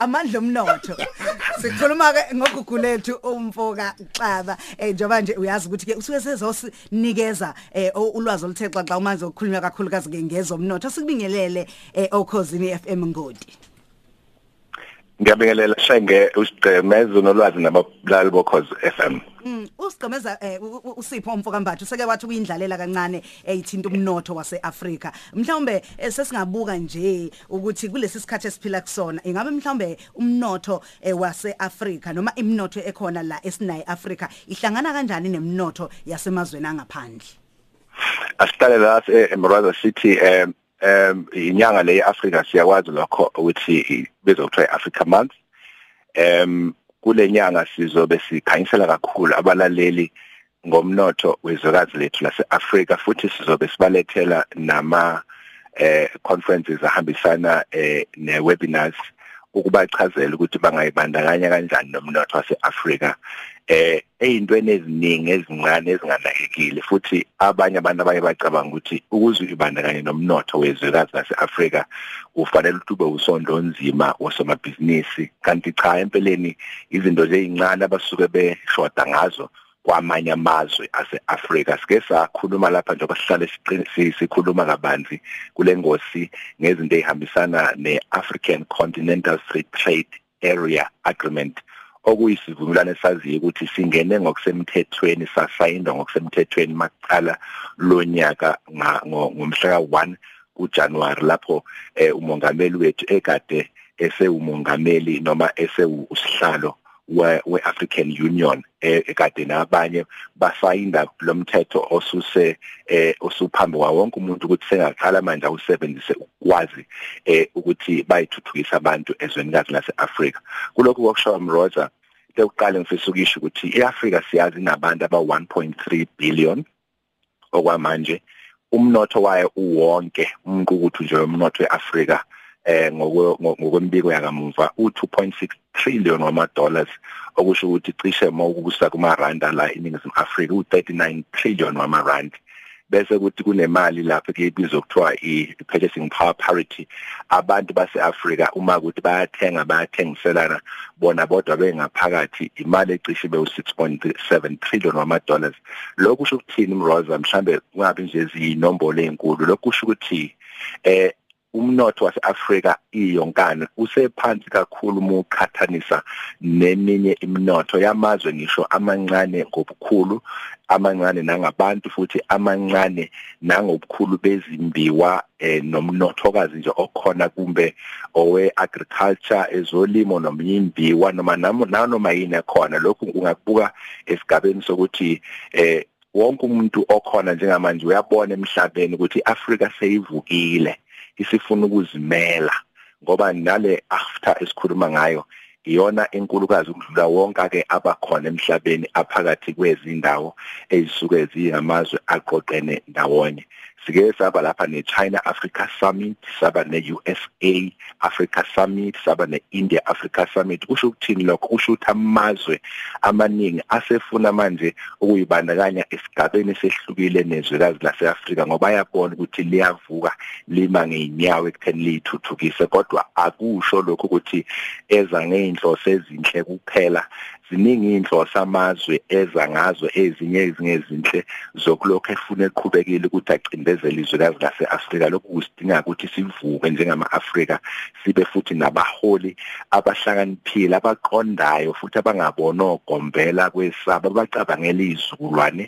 amandla omnotho. Sikhuluma ke ngogugu lethu umfoka Xaba. Eh njoba nje uyazi ukuthi ke usuke sezosinikeza eh ulwazi oluthe xaxa manje ukukhulunywa kakhulukazi ke ngezomnotho. Sikubingelele eh okhosini FM Ngodi Ngiyabingelela shenge usigcemeza nolwazi nabalaleli bokhozi FM Mm usigcemeza eh usipho umfoka mbathu seke wathi uyindlalela kancane eyithinta umnotho waseAfrika. Mhlawumbe eh, sesingabuka nje ukuthi kulesi sikhathi esiphila kusona ingabe mhlawumbe umnotho eh, waseAfrika noma imnotho ekhona la esinayi Africa ihlangana kanjani nemnotho yasemazweni angaphandle? Asiqale la eMroza City em um inyanga le eAfrika siyakwazi lokho ukuthi bezokuthiwa iAfrica month. Em kule nyanga sizobe sikhanyisela kakhulu abalaleli ngomnotho wezwekazi lethu laseAfrika futhi sizobe sibalethela nama eh conferences ahambisana eh ne-webinars. Ukubachazela ukuthi bangayibandakanya kanjani nomnotho waseAfrika. Eh eyintweni eziningi ezincane ezinganakekile futhi abanye abantu abaye bacabanga ukuthi ukuze uyibandakanye nomnotho wezwekazi laseAfrika ufanele ukuthi ube usondo onzima wasomabhizinisi kanti cha empeleni izinto zezincane abasuke beshoda ngazo kwamanye amazwe aseAfrika. Sike sakhuluma lapha njengoba sihlale siqinisisi sikhuluma kabanzi kule ngosi ngezinto ezihambisana neAfrican Continental Free Trade Area Agreement okuyisivumelwano esaziyo ukuthi singene ngokusemthethweni sasayindwa ngokusemthethweni maqala lonyaka ngomhla ka1 kuJanuary lapho eh, umongameli wethu ekade esewumongameli noma esewusihlalo we-African Union ekade nabanye basayinda lomthetho osuse eh osuphambi kwa wonke umuntu ukuthi sengaqala manje awusebenzise ukwazi eh ukuthi bayithuthukisa abantu ezwenikazi laseAfrika. Kulokhu kokushawa Mroza lokuqala ngifisa ukisho ukuthi iAfrika siyazi inabantu aba 1.3 billion okwamanje. Umnotho wayo uwonke umqukuthu nje womnotho weAfrika eh ngokwembiko yakamuva u2.6 trillion wama dollars okusho ukuthi cishe mawukubusa kuma randa la eNingizimu Afrika u39 trillion wama rand bese kuthi kunemali lapho ke ibizwa kuthiwa i-purchasing power parity. Abantu baseAfrika uma ukuthi bayathenga bayathengiselana bona bodwa bengaphakathi imali ecishe be u6.7 trillion wama dollars lokhu kusho ukuthini mroza? Mhlambe kungabi nje izinombolo ezinkulu lokhu kusho ukuthi eh umnotho waseAfrika iyonkana usephansi kakhulu uma uqhathanisa neminye iminotho yamazwe ngisho amancane ngobukhulu amancane nangabantu futhi amancane nangobukhulu bezimbiwa eh, nomnothokazi nje okhona kumbe owe agriculture ezolimo noma imbiwa noma nanoma yini ekhona. Lokhu ungakubuka esigabeni sokuthi eh wonke umuntu okhona njengamanje uyabona emhlabeni ukuthi iAfrika seyivukile. Isifuna ukuzimela ngoba nale after esikhuluma ngayo iyona enkulukazi ukudlula wonke ke abakhona emhlabeni aphakathi kwezindawo ezisuke zingamazwe aqoqene ndawonye. Sike saba lapha ne-China Africa Summit saba ne-USA Africa Summit saba ne-India Africa Summit. Kusho ukuthini lokho? Kusho ukuthi amazwe amaningi asefuna manje ukuyibandakanya esigabeni sehlukile nezwekazi lase-Afrika ngoba ayabona ukuthi liyavuka lima ngeinyawo ekutheni liyithuthukise. Kodwa akusho lokho ukuthi eza ngeinhloso ezinhle kuphela ziningi inhloso amazwe eza ngazo ezinye ezinye ezinhle zokulokho efuna eqhubekile ukuthi acindezele izwekazi lase-Afrika. Lokhu kusidinga ukuthi sivuke njengama-Afrika sibe futhi nabaholi abahlakaniphile abaqondayo futhi abangabona ogombela kwesaba abacabangela izizukulwane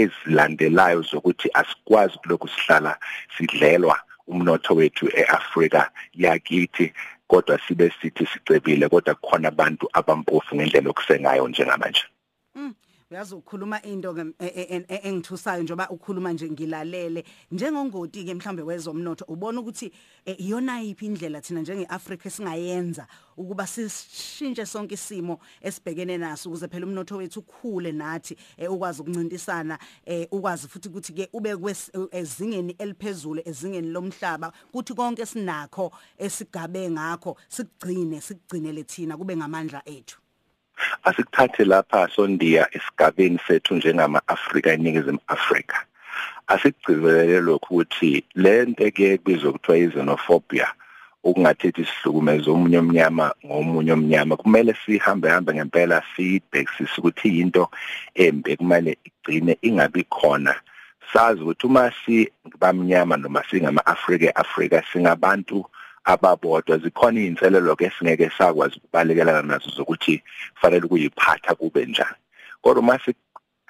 ezilandelayo zokuthi asikwazi kulokhu sihlala sidlelwa umnotho wethu eAfrika yakithi. Kodwa sibe sithi sicebile kodwa kukhona abantu abampofu ngendlela okusengayo njengamanje. Uyazi ukukhuluma into ke engithusayo njoba ukhuluma nje ngilalele. Njengongoti ke mhlambe wezomnotho ubona ukuthi iyona yipi indlela thina njengeAfrika singayenza ukuba sishintshe sonke isimo esibhekene naso ukuze phela umnotho wethu ukhule nathi ukwazi ukuncintisana ukwazi futhi ukuthi ke ube ezingeni eliphezulu ezingeni lomhlaba kuthi konke sinakho esigabe ngakho sigcine sigcinele thina kube ngamandla ethu. Asikuthathe lapha sondiya esigabeni sethu njengama-Afrika eningizimu Afrika. Asikugcizelele lokhu ukuthi lento ke kubizwa kuthiwa xenophobia ukungathethi isihlukumezo omunye omnyama ngomunye omnyama kumele sihambe hambe ngempela sibhekisise ukuthi into embe kumele igcine ingabi khona. Sazi ukuthi uma sibamnyama noma singama Afrika Afrika singabantu ababodwa zikhona izinselelo ke singeke sakwazi ukubalekelana nazo zokuthi kufanele kuyiphatha kube njani. Kodwa uma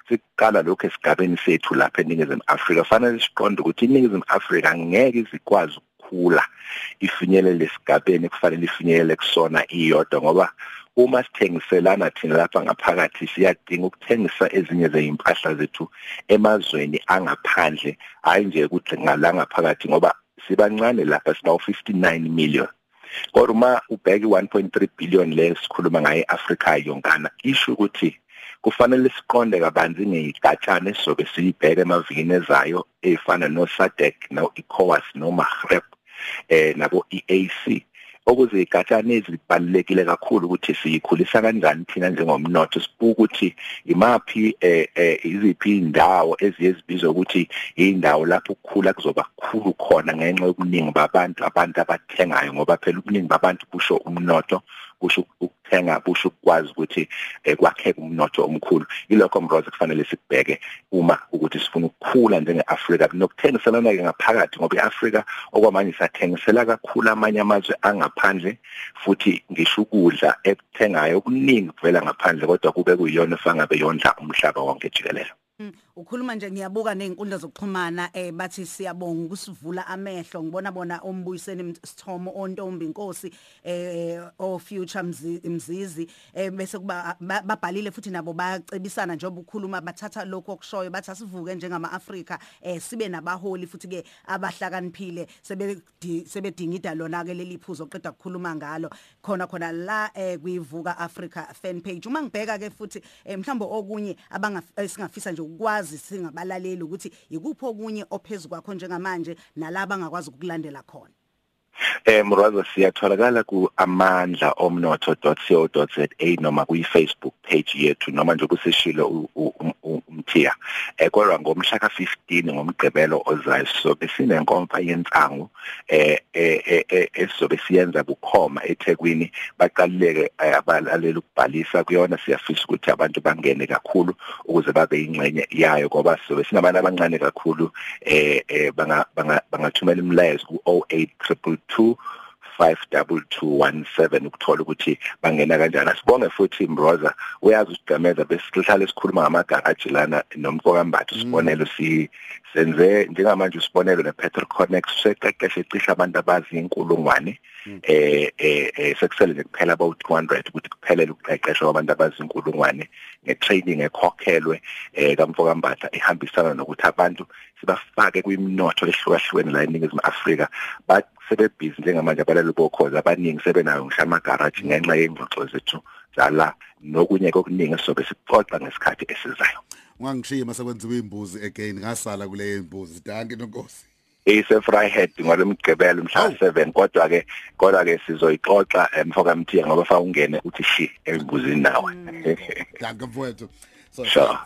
siqala lokho esigabeni sethu lapha eNingizimu Afrika fanele siqonde ukuthi iNingizimu Afrika ngeke izikwazi ukukhula ifinyelele esigabeni kufanele ifinyelele kusona iyodwa ngoba uma sithengiselana thina lapha ngaphakathi siyadinga ukuthengisa ezinye zezimpahla zethu emazweni angaphandle hayi nje ukuthi ngala ngaphakathi ngoba sibancane lapha sinawo 59 million. Kodwa uma ubheka i1.3 billion le sikhuluma ngayo eAfrika yonkana isho ukuthi kufanele siqonde kabanzi ngeyigatshana esizobe siyibheka emavikini ezayo ezifana no SADC no ECOWAS no MAGREB eh nabo EAC okuze igatshana ezibalekile kakhulu ukuthi siyikhulisa kanjani thina njengomnotho sibuka ukuthi imaphi eh, eh iziphi indawo eziye zibizwa ukuthi indawo lapho ukukhula kuzoba kukhulu khona ngenxa yokuningi babantu abantu abathengayo ngoba phela ubuningi babantu kusho umnotho. Kusho ukuthenga kusho ukwazi ukuthi eh, kwakheka umnotho omkhulu. Ilokho mroza kufanele sikubheke uma ukuthi sifuna ukukhula njengeAfrika. Nokuthengiselana ke ngaphakathi ngoba iAfrika okwamanje sathengisela kakhulu amanye amazwe angaphandle futhi ngisho ukudla ekuthengayo okuningi kuvela ngaphandle kodwa kube kuyiyona efangabe yondla umhlaba wonke jikelele. Ukhuluma nje ngiyabuka nezinkundla zokuxhumana eh bathi siyabonga ukusivula amehlo. Ngibona bona ombuyiseni Sithomo ontombi inkosi eh o future mzizi eh bese kuba babhalile futhi nabo bayacebisana njengoba ukhuluma bathatha lokho okushoyo bathi asivuke njengama Africa eh sibe nabaholi futhi ke abahlakaniphile sebe sebedingida lona ke leli phuzo oqeda ukukhuluma ngalo. Khona khona la eh kuyivuka Africa fan page. Uma ngibheka ke futhi eh, mhlawumbe okunye abanga singafisa nje ukwazi singabalaleli ukuthi ikuphi okunye ophezulu kwakho njengamanje nalabo angakwazi ukulandela khona. Eh Murazo siyatholakala ku amandla.omnotho.co.za noma kuyi Facebook page yethu noma nje kusishilo umthiya. Eh kodwa ngomhla ka15 ngomgqibelo ozayo so besinenkomfa yensangu eh eh esobe siyenza bukhoma eThekwini baqalileke abalaleli ukubhalisa kuyona siyafisa ukuthi abantu bangene kakhulu ukuze babe ingxenye yayo ngoba sobe sinabantu abancane kakhulu eh bangathumela imlayezo ku 08 2 52217 ukuthola ukuthi bangena kanjani. Asibonge futhi Mbroza uyazi usigameza besihlala esikhuluma ngamagaraji lana nomfokambatho sibonelo si senze njengamanje usibonelo nePetrol Connect seqeqeshe cisha abantu abazi inkulungwane eh eh sekusele nje kuphela about 200 ukuthi kuphelele ukuqeqeshwa kwabantu abazi inkulungwane ngetraining ekhokhelwe eh kamfokambatha ihambisana nokuthi abantu sibafake kwimnotho ehlukahlukene la eNingizimu Afrika sebebhizi njengamanje abalali bokhoza abaningi sebenayo ngisho amagaraji ngenxa yengxoxo zethu zala nokunye kokuningi sobe sixoxa ngesikhathi esizayo. Ungangishiya masekwenziwe imbuzi again ngasala kule imbuzi danke nonkosi ise Vryhead ngolomgqibelo mhla 7 kodwa ke kodwa ke sizoyixoxa emfoka mthiya ngoba fa ungene uthi shi embuzini nawe. Danke mfowethu. So